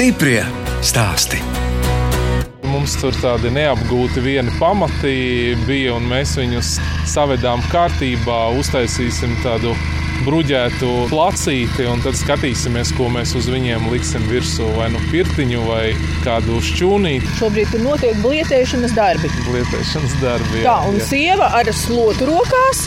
Stiprie stāsti. Mums tur tādi neapgūti vieni pamati bija, un mēs viņus savedām kārtībā, uztaisīsim tādu bruģētu placīti, un tad skatīsimies, ko mēs uz viņiem liksim virsū. Vai nu pirtiņu, vai kādu šķūnīti. Šobrīd tur notiek blietēšanas darbi. Blietēšanas darbi. Jā, Tā, un jā. sieva ar slotu rokās.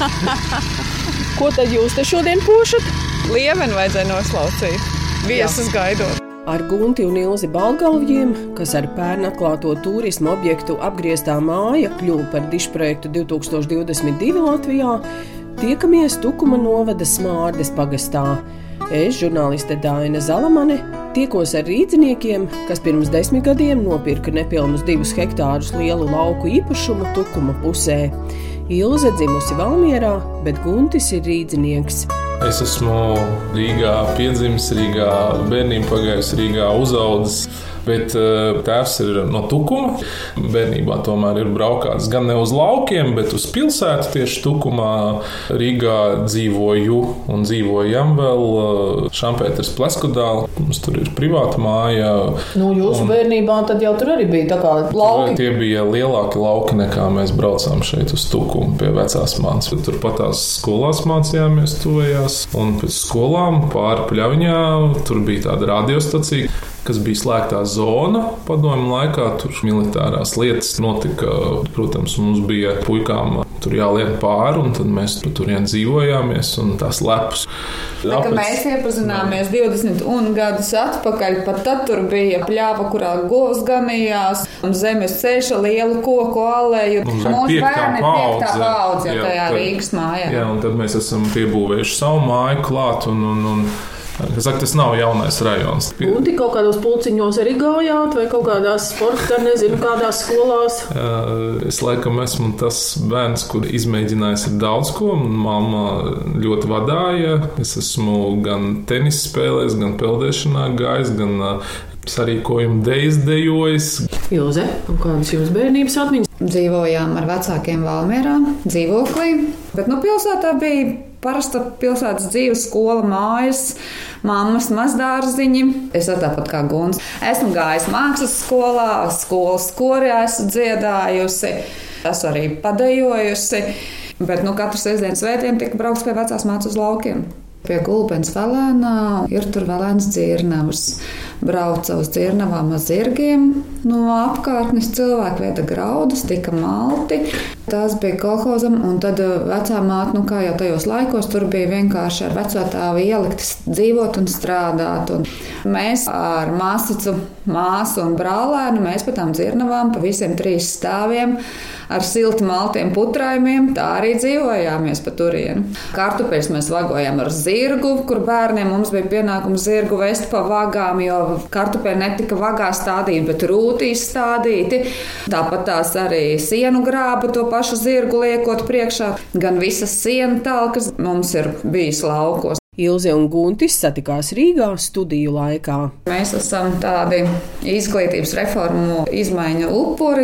Ko tad jūs te šodien pošat? Lieveni vajadzēja noslaucīt. Viesus gaidot. Ar Gunti un Ilzi Balgalviem, kas ar pērn atklāto turismu objektu apgrieztā māja kļuva par dišprojektu 2022 Latvijā, tiekamies Tukuma novada Smārdes pagastā. Es, žurnāliste Dāna Zalamane, tikos ar rīzniekiem, kas pirms desmit gadiem nopirka nepilnus divus hektārus lielu lauku īpašumu Tukuma pusē. Ilze dzimusi Valmierā, bet Guntis ir rīznieks. Es esmu Rīgā piedzimis, Rīgā bērnībā pagājis, Rīgā uzaugusi. Bet uh, tēvs ir no Tukuma. Bērnībā tomēr ir braukāts gan ne uz laukiem, bet uz pilsētu. Tieši Tukumā Rīgā dzīvoju un dzīvojam vēl uh, Šampēters Pleskudālā. Mums tur ir privāta māja. Nu, jūsu Un- bērnībā tad jau tur arī bija tā kā lauki. Tie bija lielāki lauki nekā mēs braucām šeit uz Tukumu pie vecās mācības. Turpat tās skolās mācījāmies tuvējās, un pēc skolām pāri pļaviņā tur bija tāda radiostacija. Kas bija slēgtā zona padomju laikā, tur militārās lietas notika. Protams, mums bija puikām tur jāliek pāri, un tad mēs tur dzīvojāmies, un tās lepus. Tā, kad mēs iepazināmies 20 un gadus atpakaļ, pat tad tur bija pļāva, kurā govs ganījās, un zemes ceļš ar lielu koku alēju. Mums Mūsu bērni ir piektā paudze. paudze Jā, tajā tad- Rīgas mājā. Jā, un tad mēs esam piebūvējuši savu māju klāt. Un, un, un, es saku, tas nav jaunais rajons. Gunti kaut kādos pulciņos arī gājāt, vai kaut kādās sporta, nezinu, kādās skolās. Es laikam esmu tas bērns, kur izmēģinājis daudz ko. Māma ļoti vadīja. Es esmu gan tenis spēlējis, gan peldēšanā gājis, gan sarīkojumu dejas dejojis. Ilze, un kādas jums bērnības atmiņas? Dzīvojām ar vecākiem Valmjerā, dzīvoklī. Bet nu, pilsētā bija parasta pilsētas dzīves, skola, mājas, mammas mazdārziņi. Es tāpat kā Guns. Esmu gājis mākslas skolā, skolas korī esmu dziedājusi, esmu arī padejojusi. Bet nu, katru sestdienas svētdienu tika braukts pie vecās mācības laukiem. Pie gulbens vēlēnā ir tur vēlēns dzirnavas. Brauca uz dzirnavām ar zirgiem no apkārtnes cilvēku vieta graudus, tika malti. Tas bija kolhozam, un tad uh, vecā māte, nu kā jau tajos laikos, tur bija vienkārši ar veco tāvu ieliktas dzīvot un strādāt. Un mēs ar māsicu, māsu un brālēnu, mēs pa tām dzirnavām, pa visiem trīs stāviem, ar silti maltiem putrājumiem, tā arī dzīvojāmies pa turienu. Kartupeļus mēs vagojām ar zirgu, kur bērniem mums bija pienākums zirgu vest pa vagām, jo kartupeļi netika vagā stādīti, bet rūtīs stādīti. Tāpat tās arī sienu grāba to pašu zirgu liekot priekšā. Gan visas sienu talkas mums ir bijis laukos. Ilze un Guntis satikās Rīgā studiju laikā. Mēs esam tādi izglītības reformu izmaiņu upuri.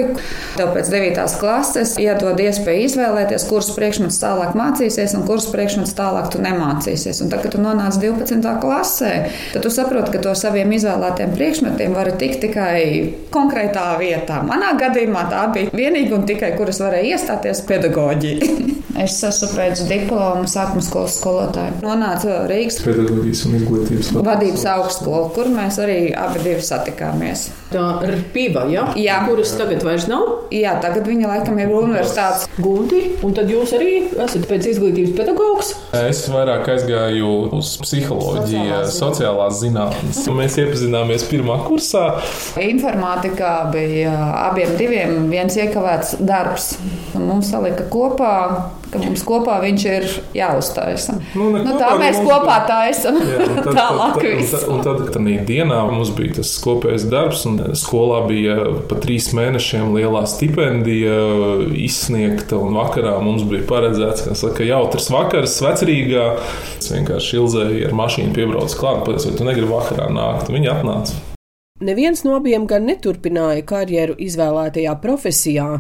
Tev pēc 9. klases iedod iespēju izvēlēties, kurus priekšmetus tālāk mācīsies un kurus priekšmetus tālāk tu nemācīsies. Un tad, kad tu nonāc 12. klasē, tad tu saproti, ka to saviem izvēlētiem priekšmetiem var tikt tikai konkrētā vietā. Manā gadījumā tā bija vienīga un tikai, kuras varēja iestāties pedagoģija. es esmu pēc diploma sākuma skolas skolotāja. Nonācu Rīgas Pedagoģijas un izglītības vadības augstskolu, kur mēs arī abi satikāmies. Tā ir pīva, ja? Jā. kuras tagad vairs nav. Jā, tagad viņa laikam ir universitātes. Gunti, un tad jūs arī esat pēc izglītības pedagogs. Es vairāk aizgāju uz psiholoģiju, sociālās zinātnes. Mēs iepazināmies pirmā kursā. Informātikā bija abiem diviem viens iekavēts darbs. Un Mums salika kopā, ka mums kopā viņš ir jāuztaisa. Nu, Nu, kopā, tā bet mēs mums kopā bija- taisam. Jā, un tad, Tālāk tad, viss. tad, un tad, tad dienā mums bija tas kopējs darbs, un skolā bija pa trīs mēnešiem lielā stipendija izsniegta, un vakarā mums bija paredzēts, ka saka, jautrs vakars vecrīgā. Es vienkārši ilzēju ar mašīnu piebraucu klāt, pateicu, vai tu negribi vakarā nākt. Viņi atnāca. Neviens no abiem gan neturpināja karjeru izvēlētajā profesijā.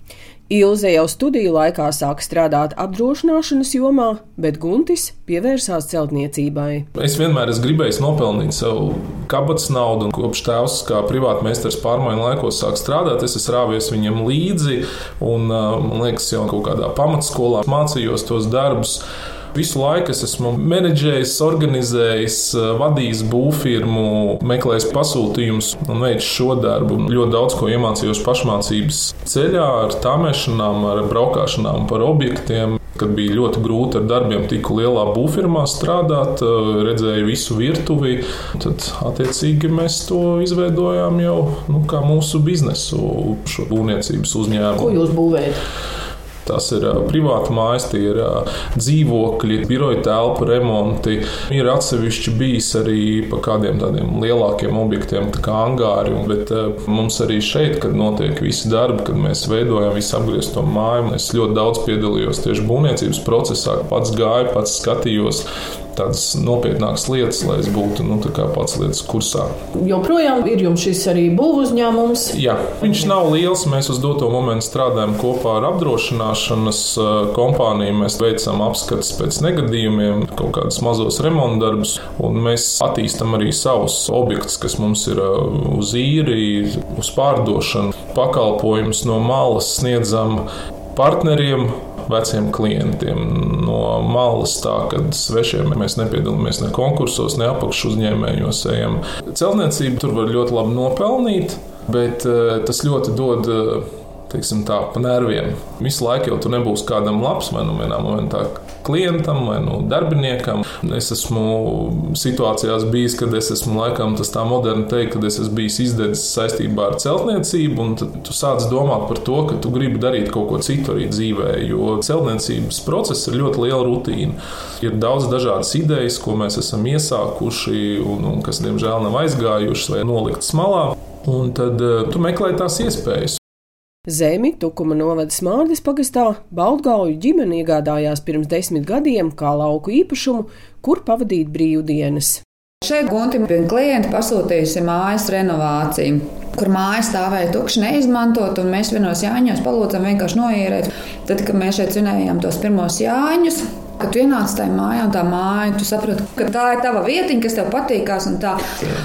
Ilze jau studiju laikā sāka strādāt apdrošināšanas jomā, bet Guntis pievērsās celtniecībai. Es vienmēr esmu gribējis nopelnīt sev kabatas naudu, un kopš tēvs kā privātmeistars pārmaiņu laikos sāk strādāt, es esmu rāvies viņam līdzi, un man liekas, jau kaut kādā pamatskolā mācījos tos darbus. Visu laiku es esmu menedžējis, organizējis, eh, vadījis būvfirmu, meklējis pasūtījumus un veicis šo darbu. Ļoti daudz ko iemācījos pašmācības ceļā, ar tāmēšanām, ar braukšanām par objektiem. Kad bija ļoti grūti ar darbiem, tiku lielā būvfirmā strādāt, eh, redzēju visu virtuvi. Tad, attiecīgi, mēs to izveidojām jau nu, kā mūsu biznesu, šo būvniecības uzņēmumu. Ko jūs būvējat? Tas ir privāti mājas, tie ir dzīvokļi, biroja telpu remonti. Ir atsevišķi bijis arī pa kādiem tādiem lielākiem objektiem, kā angāri. Bet mums arī šeit, kad notiek visi darbi, kad mēs veidojam visu apgriezto māju, es ļoti daudz piedalījos tieši būvniecības procesā. Pats gāju, pats skatījos tādas nopietnākas lietas, lai es būtu nu, pats lietas kursā. Joprojām ir jums šis arī būvniecības uzņēmums? Jā, viņš nav liels. Mēs uz doto momentu strādājam kopā ar apdrošināšanas kompāniju. Mēs veicam apskates pēc negadījumiem, kaut kādus mazos remonta darbus, un mēs attīstam arī savus objektus, kas mums ir uz īri, uz pārdošanu. Pakalpojumus no malas sniedzam partneriem, veciem klientiem no malas, tā ka svešiem mēs nepiedalāmies ne konkursos, ne apakšu uzņēmējos. Ejam. Celtniecība tur var ļoti labi nopelnīt, bet eh, tas ļoti dod eh, teiksim, tā, pa nerviem. Visu laiku jau tur nebūs kādam labs, vai nu vienā momentā klientam vai nu darbiniekam. Es esmu situācijās bijis, kad es esmu laikam tas tā moderni teikt, kad es esmu bijis izdedzis saistībā ar celtniecību, un tad tu sāc domāt par to, ka tu gribi darīt kaut ko citu arī dzīvē, jo celtniecības process ir ļoti liela rutīna. Ir daudz dažādas idejas, ko mēs esam iesākuši un, un kas, diemžēl, nav aizgājušas vai noliktas malā. Un tad uh, tu meklē tās iespējas. Zemi Tukuma novada Smārdas pagastā Baltgauju ģimene iegādājās pirms desmit gadiem kā lauku īpašumu, kur pavadīt brīvdienas. Šeit Guntim bija klienti pasūtījusi mājas renovāciju, kur māja stāvēja tukša, neizmantot, un mēs vienos jāņos palūdzam vienkārši noīrēt. Tad, kad mēs šeit svinējām tos pirmos jāņus, Kad tu ienāc tajā mājā, un tā māja, tu saproti, ka tā ir tava vietiņa, kas tev patīkās.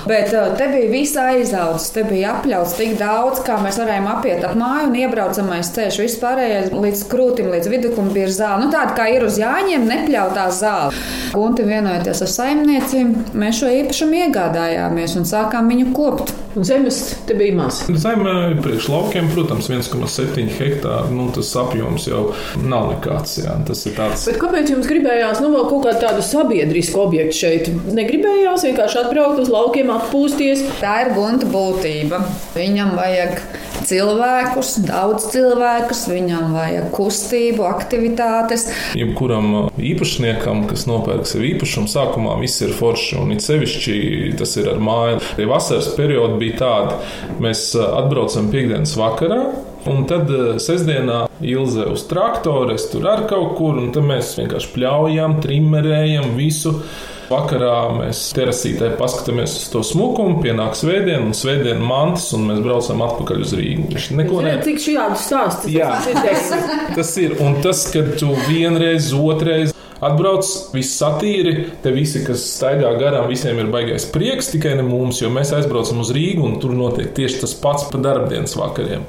Bet uh, te bija viss aizaudzis, te bija apļauts tik daudz, kā mēs varējām apiet ap māju un iebraucamais ceļš. Viss pārējais līdz krūtim, līdz viduklim bija zāle. Nu, tāda kā ir uz jāņem, nepļautā zāle. Gunti vienojoties ar saimniecīm, mēs šo īpašumu iegādājāmies un sākām viņu kopt. Zemes te bija maz. Zeme priekš laukiem, protams, 1,7 hektāri. Nu, tas apjoms jau nav nekāds. Jā. Tas ir tāds. Bet kāpēc jums gribējās nu, vēl kaut kādu tādu sabiedrisku objektu šeit? Negribējās vienkārši atbraukt uz laukiem, atpūsties. Tā ir gunta būtība. Viņam vajag cilvēkus, daudz cilvēkus, viņam vajag kustību, aktivitātes. Jebkuram īpašniekam, kas nopērk sev īpašumu, sākumā viss ir forši un it sevišķi tas ir ar māju. Vasaras periodā bija tāda, mēs atbraucam piekdienas vakarā. Un tad sestdienā Ilze uz traktora, es tur ar kaut kur, un tad mēs vienkārši pļaujam, trimmerējam visu. Vakarā mēs terasītē paskatāmies uz to smukumu, pienāk svētdiena, un svētdiena mantas, un mēs braucam atpakaļ uz Rīgu. Viņš neko nedarīja. Cik šādu stāstu? Jā, tas ir. Un tas, ka tu vienreiz, otrreiz atbrauc, viss satīri, te visi, kas staigā garām, visiem ir baigais prieks, tikai ne mums, jo mēs aizbraucam uz Rīgu, un tur notiek tieši tas pats pa darbdienas vakariem.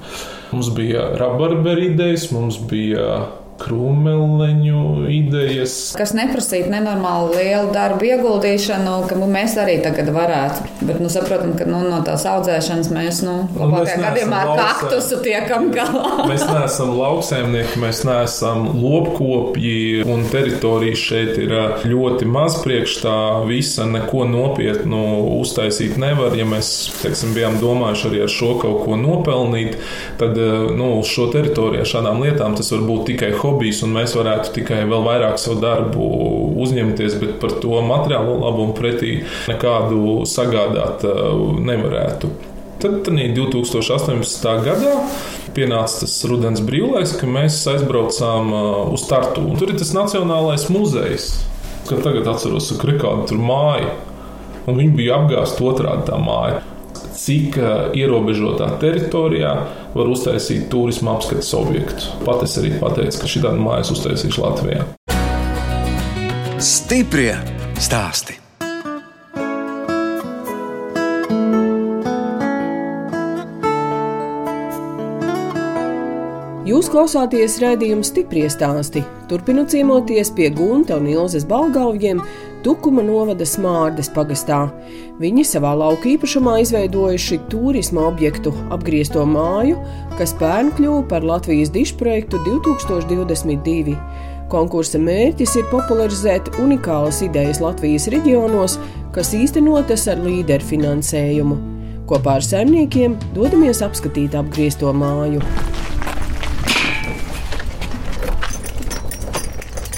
Mums bija rabarberu idejas, mums bija krūmeleņu idejas. Kas neprasītu nenormāli lielu darbu ieguldīšanu, ka mēs arī tagad varētu. Bet, nu, saprotam, ka nu, no tās audzēšanas mēs, nu, labākajā gadījumā ar kaktusu tiekam galā. mēs neesam lauksēmnieki, mēs neesam lopkopji, un teritorijas šeit ir ļoti maz priekš tā visa, neko nopietnu uztaisīt nevar. Ja mēs, teiksim, bijām domājuši arī ar šo kaut ko nopelnīt, tad, nu, uz šo teritoriju šādām lietām tas var būt tikai hobijs, un mēs varētu tikai vēl vairāk savu darbu uzņemties, bet par to materiālo labumu pretī nekādu sagādāt uh, nevarētu. Tad, tad 2018. gadā pienāca tas rudens brīvlaiks, kad mēs aizbraucām uh, uz Tartu. Tur ir tas Nacionālais muzejs, kad tagad atceros, ka Rikāda tur māja, un viņi bija apgāzti otrādi tā māja cik ierobežotā teritorijā var uztaisīt turisma apskates objektu. Pat es arī pateicu, ka šī tāda mājas uztaisīšu Latvijā. Stiprie stāsti! Jūs klausāties redzējuma stipri stāstī. Turpinot ciemoties pie Gunta un Ilzas balgalviem, Tukuma novada Smārdes pagastā. Viņi savā lauka īpašumā izveidojuši turisma objektu apgriezto māju, kas pērn kļuva par Latvijas dišu projektu 2022. Konkursa mērķis ir popularizēt unikālas idejas Latvijas reģionos, kas īstenotas ar līderu finansējumu. Kopā ar saimniekiem dodamies apskatīt apgriezto māju.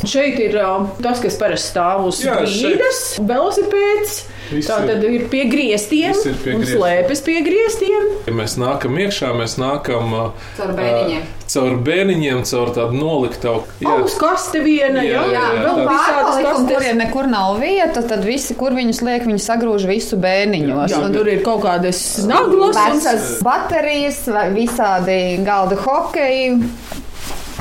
Šeit ir uh, tas, kas parasti stāv uz Jā, grīdas, velosipēds. Viss Tā ir- tad ir pie griestiem ir pie griestiem. slēpes pie griestiem. Ja mēs nākam iekšā, mēs nākam uh, Caur bēniņiem. uh, caur bēniņiem, caur tādu noliktavu. Uz kaste viena, jā, Jā, jā, jā, vēl tā- visādas kastes. kuriem nekur nav vieta, tad visi, kur viņus liek, viņi sagrūž visu bēniņos. Jā, Un tur ir kaut kādas naglas. Vecas baterijas, vai visādi galda hokeji.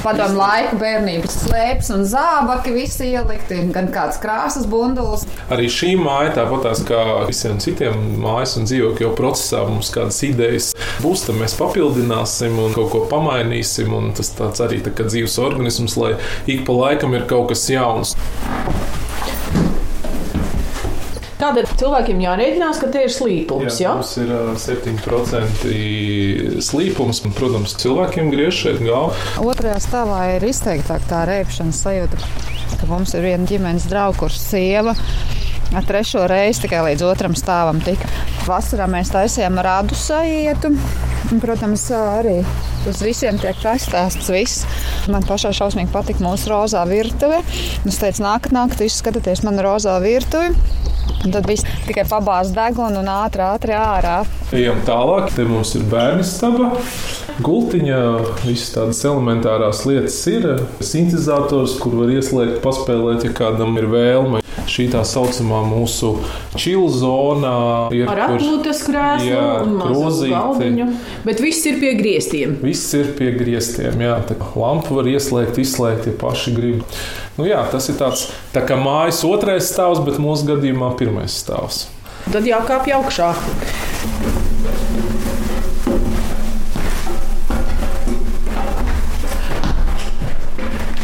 Padomu laiku bērnības slēpes un zābaki visi ielikti, gan kāds krāsas bundulis. Arī šī māja, tāpat kā visiem citiem mājas un dzīvokļu procesā, mums kādas idejas būs, tad mēs papildināsim un kaut ko pamainīsim. un Tas tāds arī tā kā dzīves organisms, lai ik pa laikam ir kaut kas jauns. Tātad cilvēkiem jārēķinās, ka tie ir slīpums. Jā, Mums ir ā, 7% slīpums, un, protams, cilvēkiem griež šeit galvu. Otrajā stāvā ir izteiktāk tā rēpšanas sajūta, ka mums ir viena ģimenes drauga, kurš sieva. Ar trešo reizi tikai līdz otram stāvam tika. Vasarā mēs taisījām rādu sajietu. Un, protams, arī uz visiem tiek pastāstīts viss. Man pašai šausmīgi patika mūsu rozā virtuve. Es teicu, nākat, nākat, izskatieties manu rozā virtuvi. Un tad viss tikai pabāz degunu un ātri, ātri ārā. Ejam tālāk. Te mums ir bērnu staba, gultiņa, visas tādas elementārās lietas ir. Sintetizators, kur var ieslēgt, paspēlēt, ja kādam ir vēlme. Šī tā saucamā mūsu čila zonā ir ar atpūtas krēslu Jā, un galdiņu. Bet viss ir pie griestiem. Viss ir pie griestiem, jā. Tā lampu var ieslēgt, izslēgt, ja paši grib. Nu, jā, tas ir tāds tā kā mājas otrais stāvs, bet mūsu gadījumā pirmais stāvs. Tad jākāpj augšā.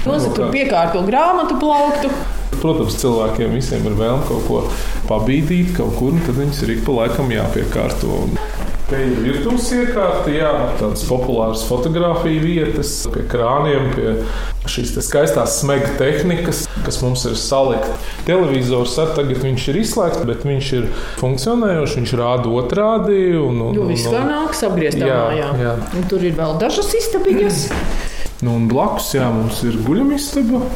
Noza tur piekārto grāmatu plauktu. Protams, cilvēkiem visiem ir vēlme kaut ko pabīdīt, kaut kur, un tad viņas ir ik pa laikam jāpiekārto. Te ir virtuves iekārta, jā, tādas populāras fotografiju vietas, pie krāniem, pie šīs skaistās smega tehnikas, kas mums ir salikta. Televizors arī tagad viņš ir izslēgts, bet viņš ir funkcionējošs, viņš rāda otrādi. Un, un, Jo viss kā nāks apgrieztā Jā, mājā. jā. Un tur ir vēl dažas istabiņas. Nu, un blakus jā, mums ir guļamistaba.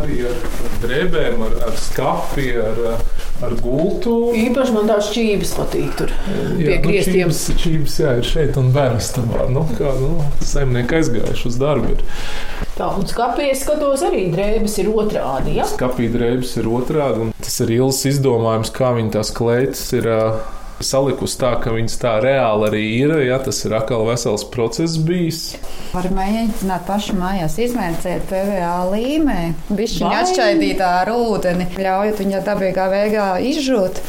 Arī ar, ar drēbēm, ar, ar skati, ar, ar gultu. Īpaši man tās čības patīk tur pie Jā, nu, griestiem. čības, čības, jā, ir šeit un bērnu stabā. Nu, kā nu, saimnieki aizgājuši uz darbu. Ir. Tā, un skāpēs skatos arī drēbes ir otrādi. Ja? Skapīt drēbes ir otrādi. un Tas ir ilgs izdomājums, kā viņi tās kleitas ir. ā, Salikusi tā, ka viņas tā reāli arī ir. Ja, tas ir atkal vesels process bijis. Var mēģināt paši mājās izmērcēt PVA līmeni, bišķiņu Vai? atšķaidīt ar ūdeni, ļaujot viņai dabīgā veidā izžūt.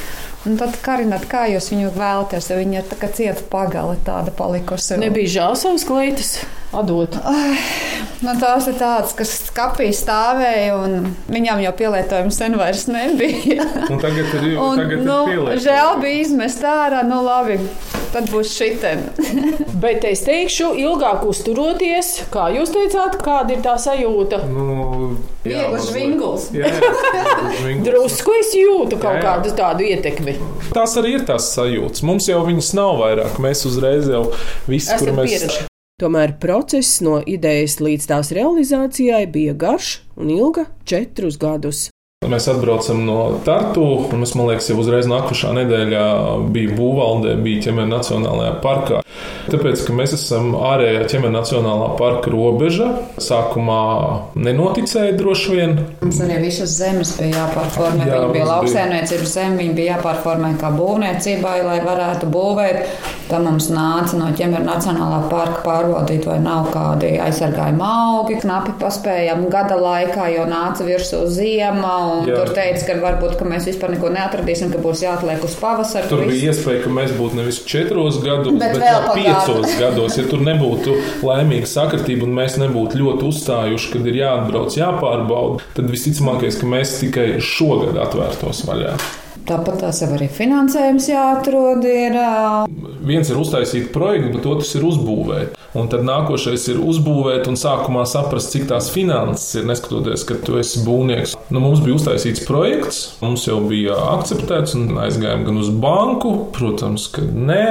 Un tad karināt, kā jūs viņu vēlaties, ja viņa ir tā kā cieta pagale tāda palikusi. Nebija žēl savas kleitas atdot. Nu, tās ir tādas, kas skapī stāvēja, un viņām jau pielietojums sen vairs nebija. Un tagad ir, Un, tagad nu, ir pieliekts. žēl bija izmest ārā, nu labi, tad būs šitien. Bet es teikšu, ilgāk uzturoties, kā jūs teicāt, kāda ir tā sajūta. Nu, Viegls žvinguls. Drusku es jūtu kaut Jā, jā. kādu tādu ietekmi. Tās arī ir tās sajūtas. Mums jau viņas nav vairāk. Mēs uzreiz jau visi, Esat kur mēs pieraduši. Tomēr process no idejas līdz tās realizācijai bija garš un ilga četrus gadus. Mēs atbraucam no Tartu, un es, man liekas, jau uzreiz nākošā nedēļā biju Būvaldē, bija ķemēra Nacionālajā parkā. Tāpēc, ka mēs esam ārējā ķemēra Nacionālā parka robeža, sākumā nenoticēja droši vien. Mums arī visas zemes bija jāpārformē. Jā, viņa bija mums lauksaimniecības zeme, viņa bija jāpārformē kā būvniecībai, lai varētu būvēt. Tad mums nāca no ķemēra Nacionālā parka pārbaudīt, vai nav kādi aizsargājumi augi. Knapi paspējām gada laikā, jo nāca virsū ziema. Jā. Tur teica, ka varbūt ka mēs vispār neko neatradīsim, ka būs jāatliek uz pavasaru. Tur Viss. bija iespēja, ka mēs būtu nevis četros gados, Bet bet, vēl piecos gados. Ja tur nebūtu laimīga sakritība un mēs nebūtu ļoti uzstājuši, kad ir jāatbrauc, jāpārbauda, tad visticamākais, ka mēs tikai šogad atvērtos vaļā. Tāpat tās jau arī finansējums jāatrod. Ir, Viens ir uztaisīt projektu, bet otrs ir uzbūvēt. Un tad nākošais ir uzbūvēt un sākumā saprast, cik tās finanses ir, neskatoties, ka tu esi būvnieks. Nu, mums bija uztaisīts projekts, mums jau bija akceptēts un aizgājām gan uz banku, protams, ka nē,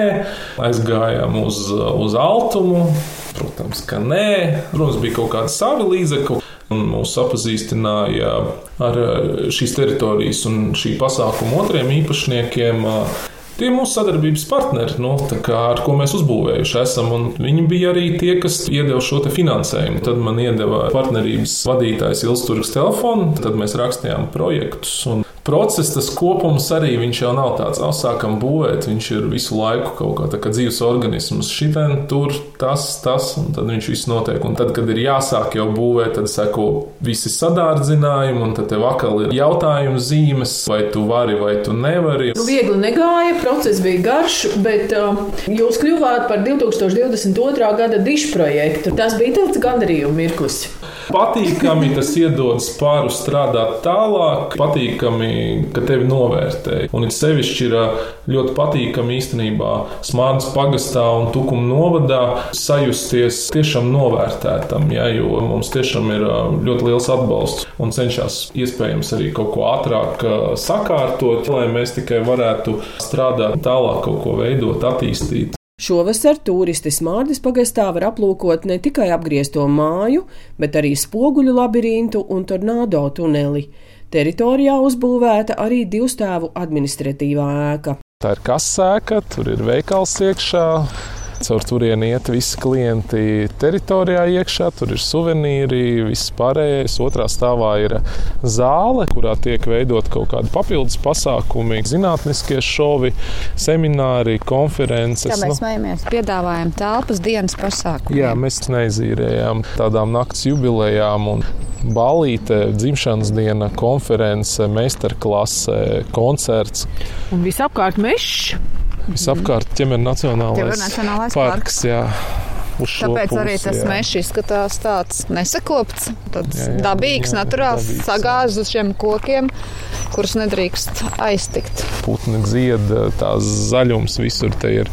aizgājām uz, uz altumu, protams, ka nē. Protams, bija kaut kādi savi līdzekļi. Un mūs apazīstināja ar šīs teritorijas un šī pasākuma otriem īpašniekiem. Tie ir mūsu sadarbības partneri, nu, tā kā, ar ko mēs uzbūvējuši esam. Viņi bija arī tie, kas iedeva šo finansējumu. Tad man iedeva partnerības vadītājs Ilsturgas telefonu, tad mēs rakstījām projektus. un Process, tas kopums arī viņš jau nav tāds, ah, sākam būvēt. Viņš ir visu laiku kaut kā, tā kā dzīves organisms. Šitien, tur, tas, tas, un tad viņš viss notiek. Un tad, kad ir jāsāk jau būvēt, tad seko visi sadārdzinājumi, un tad tev atkal ir jautājumu zīmes, vai tu vari, vai tu nevari. Nu, viegli negāja, process bija garš, bet uh, jūs kļuvāt par 2022. gada dišu projektu. Tas bija tāds gandarījuma mirklis. Patīkami tas iedod spāru strādāt tālāk, patīkami, ka tevi novērtē. Un it sevišķi ir ļoti patīkami īstenībā smādas pagastā un tukuma novadā sajusties tiešām novērtētam, ja, jo mums tiešām ir ļoti liels atbalsts un cenšas iespējams arī kaut ko ātrāk sakārtot, lai mēs tikai varētu strādāt tālāk, kaut ko veidot, attīstīt. Šovasar turisti Smārdas pagastā var aplūkot ne tikai apgriezto māju, bet arī spoguļu labirintu un tornado tuneli. Teritorijā uzbūvēta arī divstāvu administratīvā ēka. Tā ir kasēka, tur ir veikals iekšā. Caur turieni iet visi klienti teritorijā iekšā, tur ir suvenīri, viss pārējais. Otrā stāvā ir zāle, kurā tiek veidot kaut kādi papildus pasākumi, zinātniskie šovi, semināri, konferences. Kā mēs smejamies, piedāvājam telpas dienas pasākumu. Jā, mēs nezīrējām tādām nakts jubilejām un balīte, dzimšanas diena, konference, meistarklase, koncerts. Un visapkārt mežs. Visapkārt ķemēra nacionālais, Nacionālais parks. Jā, uz šo Tāpēc arī pusi, tas jā. mežs izskatās tāds nesakopts, tāds Jā, jā, dabīgs, jā, naturāls, dabīgs, jā. sagāzts uz šiem kokiem, kurus nedrīkst aiztikt. putni dzied, tās zaļums visur te ir.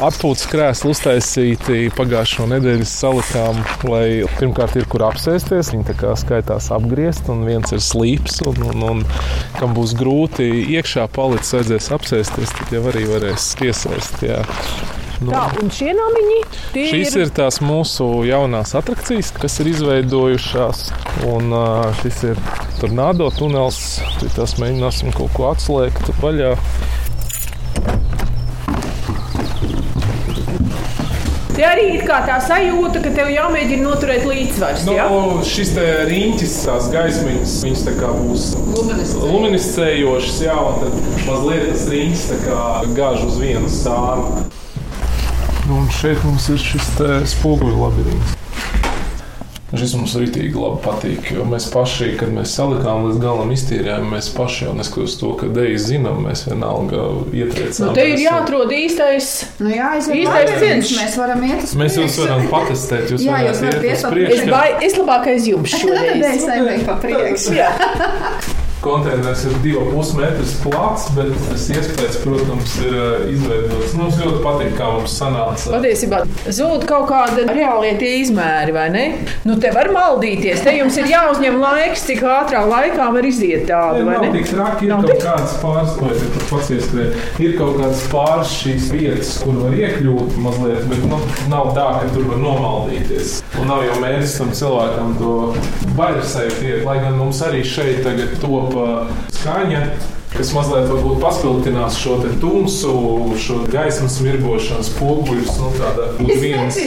Atpūtas krēsli uztaisīti pagājušo nedēļu salikām, lai pirmkārt ir kur apsēsties. Viņi tā kā skaitās apgriezt, un viens ir slīps, un, un, un kam būs grūti iekšā palikt, vajadzēs apsēsties, tad jau arī varēs piesaist. Jā. Nu, Tā, un šie namiņi Šīs ir tās mūsu jaunās attrakcijas, kas ir izveidojušās. Un šis ir tornado tunels. Tad mēs mēģināsim kaut ko atslēgt vaļā. Te arī ir tā sajūta, ka tev jāmēģina noturēt līdzsvars. Nu, ja? šis te riņķis, tās gaismiņas, viņas tā kā būs luminiscējošas, jā, un tad mazliet tas kā gāž uz vienu stāvu. Nu, un šeit mums ir šis te spoguļu labirints. Šis mums rītīgi labi patīk, jo mēs paši, kad mēs salikām līdz galam iztīrījām, mēs paši jau neskatoties to, ka deju zinām, mēs vienalga ietriecām. Nu, te ir jāatrod īstais. Nu, jā, Īstais ceļš. Mēs varam iet uz Mēs jūs varam patestēt, jūs Jā, varat iet uz priekšu. Es, bai, es labāk aiz jums šodien. Es nebiju pa priekšu. Jā. Konteiners ir 2,5 metrus plats, bet tas iespējas, protams, ir uh, izveidots. Mums ļoti patīk, kā mums sanāca. Patiesībā zūd kaut kāda reālie tie izmēri, vai ne? Nu, te var maldīties. Te jums ir jāuzņem laiks, cik ātrā laikā var iziet tādu, vai Nav tik traki, ir Nav kaut tik- kādas pāris, ko es tur pats ieskrēju. Ir kaut kādas pāris šīs vietas, kur var iekļūt mazliet, bet nu, nav tā, ka tur var nomaldīties. Un nav jau mērķis tam cilvēkam to bailēsēju, lai gan mums arī šeit tagad top topa skaņa kas mazliet varbūt paspildinās šo tumsu, šo gaismas mirgošanas spoguļus. Nu, tāda viens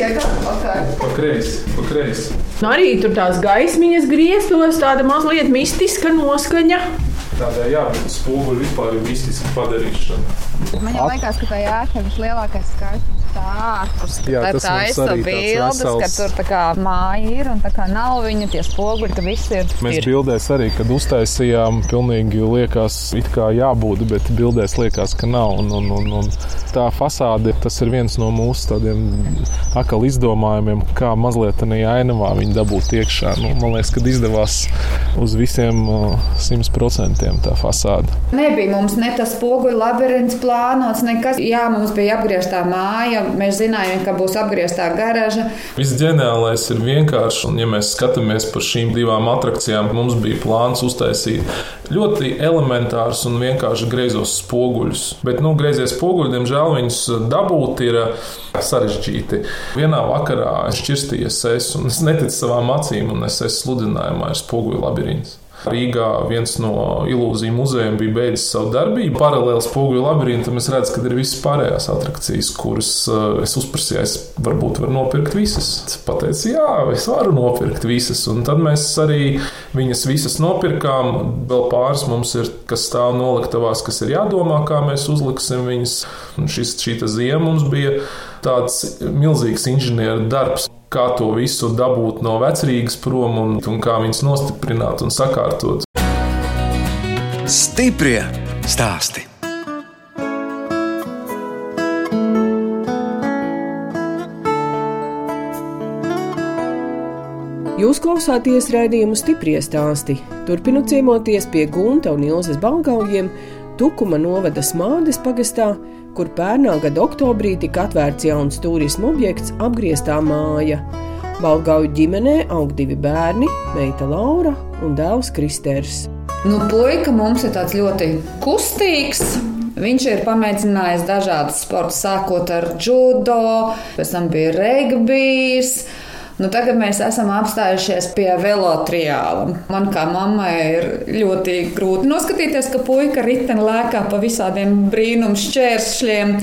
pa kreisi. Pa kreisi. Nu, arī tur tās gaismiņas grieztos, tāda mazliet mistiska noskaņa. Tādēļ jābūt spoguļu vispār ir mistiska padarīšana. Man jau liekas, ka tā ēka ir vislielākais skaistums ārpus. Jā, tas taisa bildes, ka tur tā kā māja ir un tā kā nav viņa tie spoguļi, ka viss ir. Mēs ir. bildēs arī, kad uztaisījām, pilnīgi liekas, it kā jābūt, bet bildēs liekas, ka nav. Un, un, un, un tā fasāde, tas ir viens no mūsu tādiem akal izdomājumiem, kā mazliet tādā ainavā viņu dabūt iekšā. Nu, man liekas, ka izdevās uz visiem simt procentiem tā fasāde. Nebija mums ne tas spoguļu labirints plānots, nekas. Jā, mums bija apgrieztā māja, mēs zinājām, ka būs apgrieztā garaža. Viss ģeniālais ir vienkārši, un ja mēs skatāmies par šīm divām attrakcijām, mums bija plāns uztaisīt ļoti elementārus un vienkārši greizos spoguļus. Bet, nu, greizie spoguļi, diemžēl, viņus dabūt ir sarežģīti. Vienā vakarā šķirstījies es, un es neticu savām acīm, un es esmu sludinājumā ar spoguļu labirintu. Rīgā viens no ilūziju muzejiem bija beidzis savu darbību. Paralēli spoguļu labirintam es redzu, ka ir visas pārējās attrakcijas, kuras uh, es uzprasīju, es varbūt varu nopirkt visas. Pateicu, jā, es varu nopirkt visas. Un tad mēs arī viņas visas nopirkām. Vēl pāris mums ir, kas stāv noliktavās, kas ir jādomā, kā mēs uzliksim viņas. Un šis, šī ziema mums bija tāds milzīgs inženieru darbs kā to visu dabūt no vecrīgas prom un, un kā viņas nostiprināt un sakārtot. Stiprie stāsti! Jūs klausāties raidījumu stipri stāstī. Turpinot ciemoties pie Gunta un Ilzas balgaujiem, Tukuma novada Smādes pagastā, kur pērnā gada oktobrī tika atvērts jauns turismu objekts - apgrieztā māja. Balgauju ģimenē aug divi bērni - meita Laura un dēls Kristers. Nu, puika mums ir tāds ļoti kustīgs. Viņš ir pamēģinājis dažādas sporta, sākot ar judo, pēc tam bija regbijs. Nu, tagad mēs esam apstājušies pie velotriāla. Man kā mammai ir ļoti grūti noskatīties, ka puika riteni lēkā pa visādiem brīnumu šķēršļiem.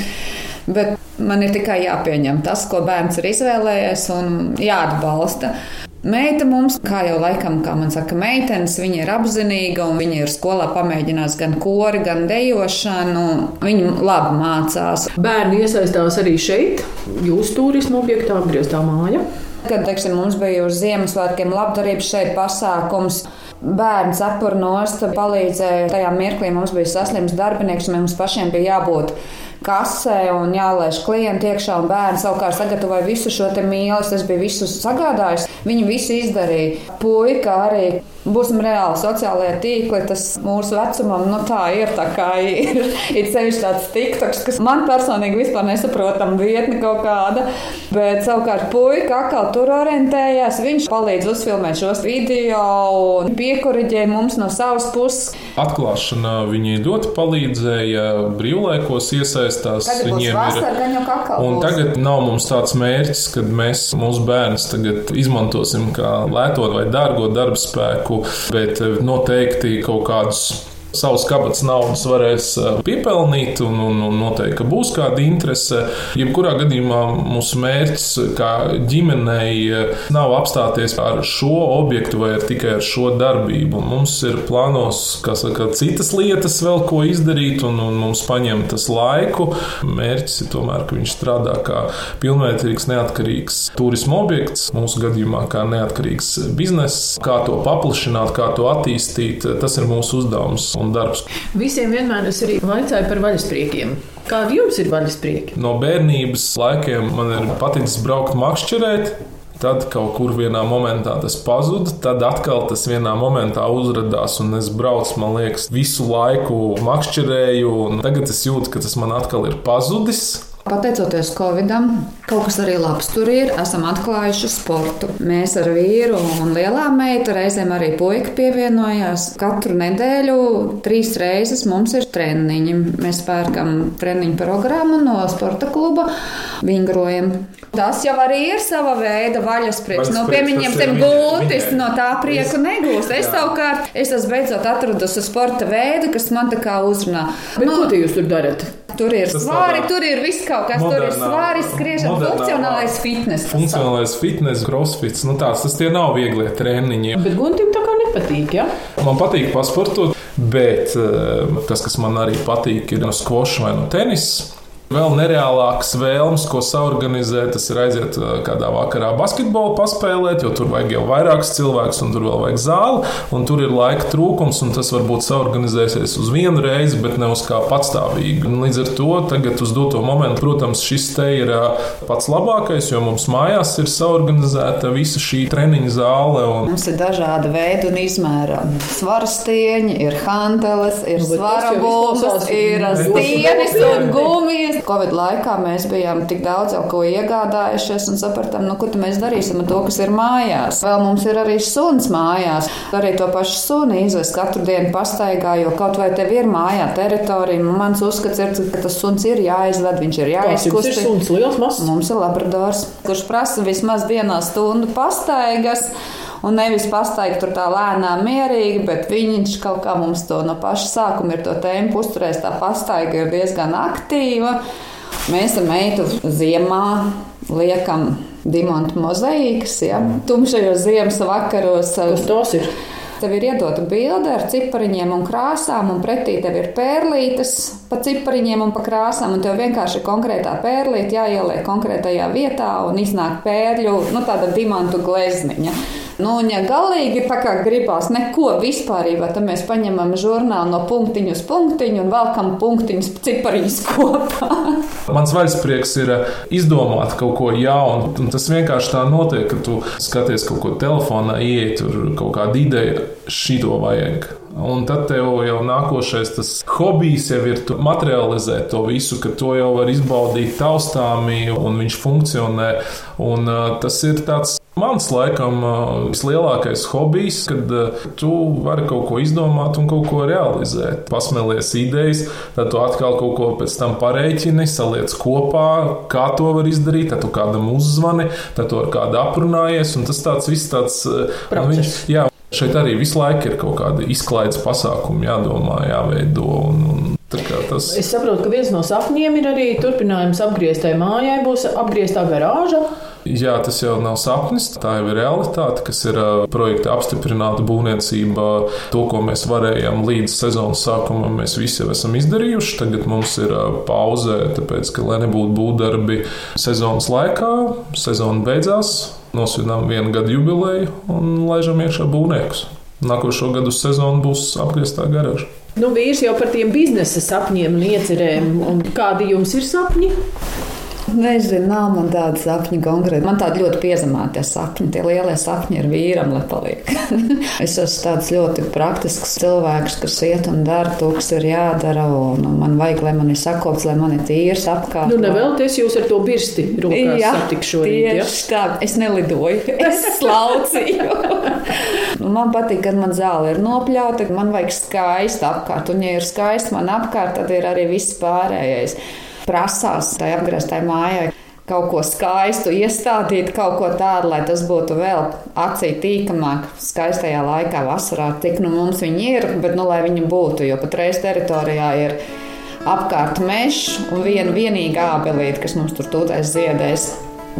Bet man ir tikai jāpieņem tas, ko bērns ir izvēlējies un jāatbalsta. Meita mums, kā jau laikam, kā man saka, meitenes, viņa ir apzinīga un viņa ir skolā pamēģinājusi gan kori, gan dejošanu. Viņa labi mācās. Bērni iesaistās arī šeit, jūsu turismu objektā, apgrieztā māja. Kad teiksim, mums bija uz Ziemassvētkiem labdarības šeit pasākums, bērns apurnosta palīdzēja. Tajā mirklī mums bija saslims darbinieks, un mums pašiem bija jābūt kasē un jālaiž klienti iekšā, un bērns savukārt sagatavoja visu šo mīlestību. Es biju visu sagādājis, viņi visu izdarīja. Puika arī Būsim reāli sociālajie tīkli, tas mūsu vecumam, nu tā ir tā kā ir. Ir sevišķi tāds tiktoks, kas man personīgi vispār nesaprotam vietni kaut kāda, bet savukārt puika atkal tur orientējās. Viņš palīdz uzfilmēt šos video un piekoriģē mums no savas puses. Atklāšanā viņi ļoti palīdzēja, brīvlaikos iesaistās. Tagad Viņiem vasar, ir. Un būs. tagad nav mums tāds mērķis, ka mēs mūsu bērnus tagad izmantosim kā lēto vai dārgo darba spēku laiku, bet eh, noteikti kaut kādus savus kabatas naudas varēs eh, piepelnīt, un, un, un noteikti, ka būs kāda interese. Jebkurā gadījumā mūsu mērķis kā ģimenei eh, nav apstāties ar šo objektu vai ar tikai ar šo darbību. Mums ir plānos saka, citas lietas, vēl ko izdarīt, un, un mums paņem tas laiku. Mērķis ir tomēr, ka viņš strādā kā pilnvērtīgs, neatkarīgs turisma objekts, mūsu gadījumā kā neatkarīgs bizness, kā to paplašināt, kā to attīstīt. Tas ir mūsu uzdevums un darbs. Visiem vienmēr es arī vaicāju par vaļaspriekiem. Kādi jums ir vaļasprieki? No bērnības laikiem man ir paticis braukt makšķerēt. Tad kaut kur vienā momentā tas pazuda, tad atkal tas vienā momentā uzrādījās, un es braucu, man liekas, visu laiku makšķerēju. Tagad es jūtu, ka tas man atkal ir pazudis. Pateicoties Covidam, kaut kas arī labs tur ir. Esam atklājuši sportu. Mēs ar vīru un lielā meita, reizēm arī puika pievienojās. Katru nedēļu trīs reizes mums ir treniņi. Mēs pērkam treniņu programmu no sporta kluba, vingrojam. Tas jau arī ir sava veida vaļasprieks. No piemiņiem tiem gultis, no tā prieku negūst. Es savukārt, es esmu beidzot atradusi sporta veidu, kas man tā kā uzrunā. Bet no, ko jūs tur darat? Tur ir tas svāri, tur ir viss kaut kas, modernā, tur ir svāri, skriešana, funkcionālais fitness. Funkcionālais fitness, crossfits, nu tāds, tas tie nav vieglie treniņi. Bet Guntim tā kā nepatīk, ja? Man patīk pasportot, bet eh, tas, kas man arī patīk, ir no skvoša vai no tenisa. Vēl nereālākas vēlmes, ko saorganizēt, tas ir aiziet kādā vakarā basketbolu paspēlēt, jo tur vajag jau vairākus cilvēkus, un tur vēl vajag zāli, un tur ir laika trūkums, un tas varbūt saorganizēsies uz vienu reizi, bet ne uz kā patstāvīgi. Un līdz ar to tagad uz doto momentu, protams, šis te ir pats labākais, jo mums mājās ir saorganizēta visa šī treniņa zāle. Un... Mums ir dažādi veidi un izmēri. Svara stieņi, ir hanteles, ir nu, svara bumbas, ir stienis un gumijas. Covid laikā mēs bijām tik daudz jau ko iegādājušies un sapratām, nu, ko mēs darīsim ar to, kas ir mājās. Vēl mums ir arī suns mājās. Arī to pašu suni izvest katru dienu pastaigā, jo kaut vai tev ir mājā teritorija. Mans uzskats ir, ka tas suns ir jāizved, viņš ir jāizkustina. Suns liels, mazs. Mums ir labradors, kurš prasa vismaz dienā stundu pastaigas. Un nevis pastaigāt tur tā lēnām, mierīgi, bet viņš kaut kā mums to no paša sākuma ir to tēmu uzturējis. Tā pastaiga ir diezgan aktīva. Mēs ar meitu ziemā liekam diamantu mozaīkas, ja tumšajos ziemas vakaros. Kas tos ir? Tev ir iedota bilde ar cipariņiem un krāsām, un pretī tev ir pērlītes pa cipariņiem un pa krāsām, un tev vienkārši konkrētā pērlīte jāieliek konkrētajā vietā un iznāk pērļu, nu tāda dimantu glezniņa. Nu, un, ja galīgi tā kā gribās neko vispārībā, tad mēs paņemam žurnālu no punktiņu uz punktiņu un velkam punktiņus cipariņus kopā. Mans vaļasprieks ir eh, izdomāt kaut ko jaunu, un tas vienkārši tā notiek, ka tu skaties kaut ko telefonā, ieiet tur kaut kāda ideja, šito vajag. Un tad tev jau nākošais tas hobijs jau ir materializēt to visu, ka to jau var izbaudīt taustāmī, un viņš funkcionē. Un, uh, tas ir tāds Mans laikam vislielākais hobijs, kad tu vari kaut ko izdomāt un kaut ko realizēt. Pasmēlies idejas, tad tu atkal kaut ko pēc tam pareiķini, saliec kopā, kā to var izdarīt, tad tu kādam uzzvani, tad tu ar kādu aprunājies, un tas tāds viss tāds. Viņš, jā, Šeit arī visu laiku ir kaut kāda izklaides pasākuma jādomā, jāveido. Un, un Tas... Es saprotu, ka viens no sapņiem ir arī turpinājums apgrieztai mājai, būs apgrieztā garāža. Jā, tas jau nav sapnis, tā jau ir realitāte, kas ir projekta apstiprināta būvniecība. To, ko mēs varējām līdz sezonas sākumam, mēs visi jau esam izdarījuši. Tagad mums ir pauze, tāpēc, ka, lai nebūtu būvdarbi sezonas laikā, sezona beidzās, nosvinām vienu gadu jubileju un laižam iekšā būvniekus. Nākošo gadu sezonu būs apgrieztā garāža. Nu, vīrs jau par tiem biznesa sapņiem un iecerēm. Un kādi jums ir sapņi? Nezinu, nav man tāda sapņa konkrēti. Man tāda ļoti piezemēta sapņa. Tie lielie sapņi ir vīram, lai paliek. es esmu tāds ļoti praktisks cilvēks, kas iet un dara to, kas ir jādara. Un, un man vajag, lai man ir sakops, lai man ir tīrs apkārt. Nu, nevēlties jūs ar to birsti rokās jā, satikšorīt. Ja? tā. Es nelidoju, es slaucīju. man patīk, kad man zāle ir nopļauta, man vajag skaisti apkārt. Un, ja ir skaisti man apkārt, tad ir arī viss pārējais prasās tai apgrieztai mājai kaut ko skaistu iestādīt, kaut ko tādu, lai tas būtu vēl acī tīkamāk, skaistajā laikā, vasarā. Tik nu mums viņi ir, bet nu lai viņi būtu, jo patreiz teritorijā ir apkārt mežs un viena vienīga ābelīte, kas mums tur tūlēs ziedēs.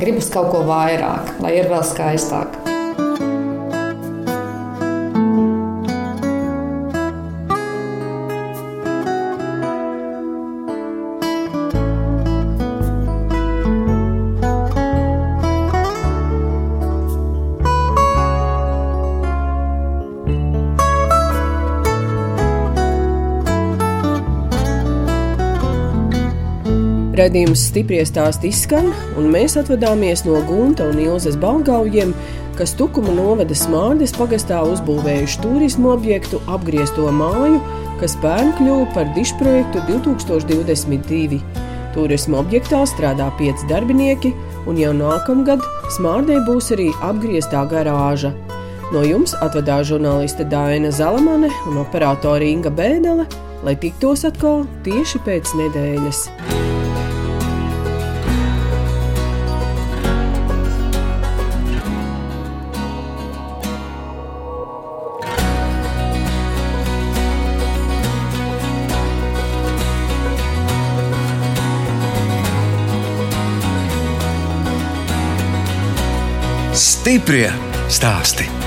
Gribas kaut ko vairāk, lai ir vēl skaistāk. Radījums stipri stāst izskan, un mēs atvadāmies no Gunta un Ilzas balgaujiem, kas Tukuma novada Smārdes pagastā uzbūvējuši turismu objektu apgriezto māju, kas pērn kļuva par dišprojektu 2022. Turisma objektā strādā pieci darbinieki, un jau nākamgad Smārdē būs arī apgrieztā garāža. No jums atvedās žurnāliste Dāna Zalamane un operātore Inga Bēdelē, lai tiktos atkal tieši pēc nedēļas. Stiprie stāsti.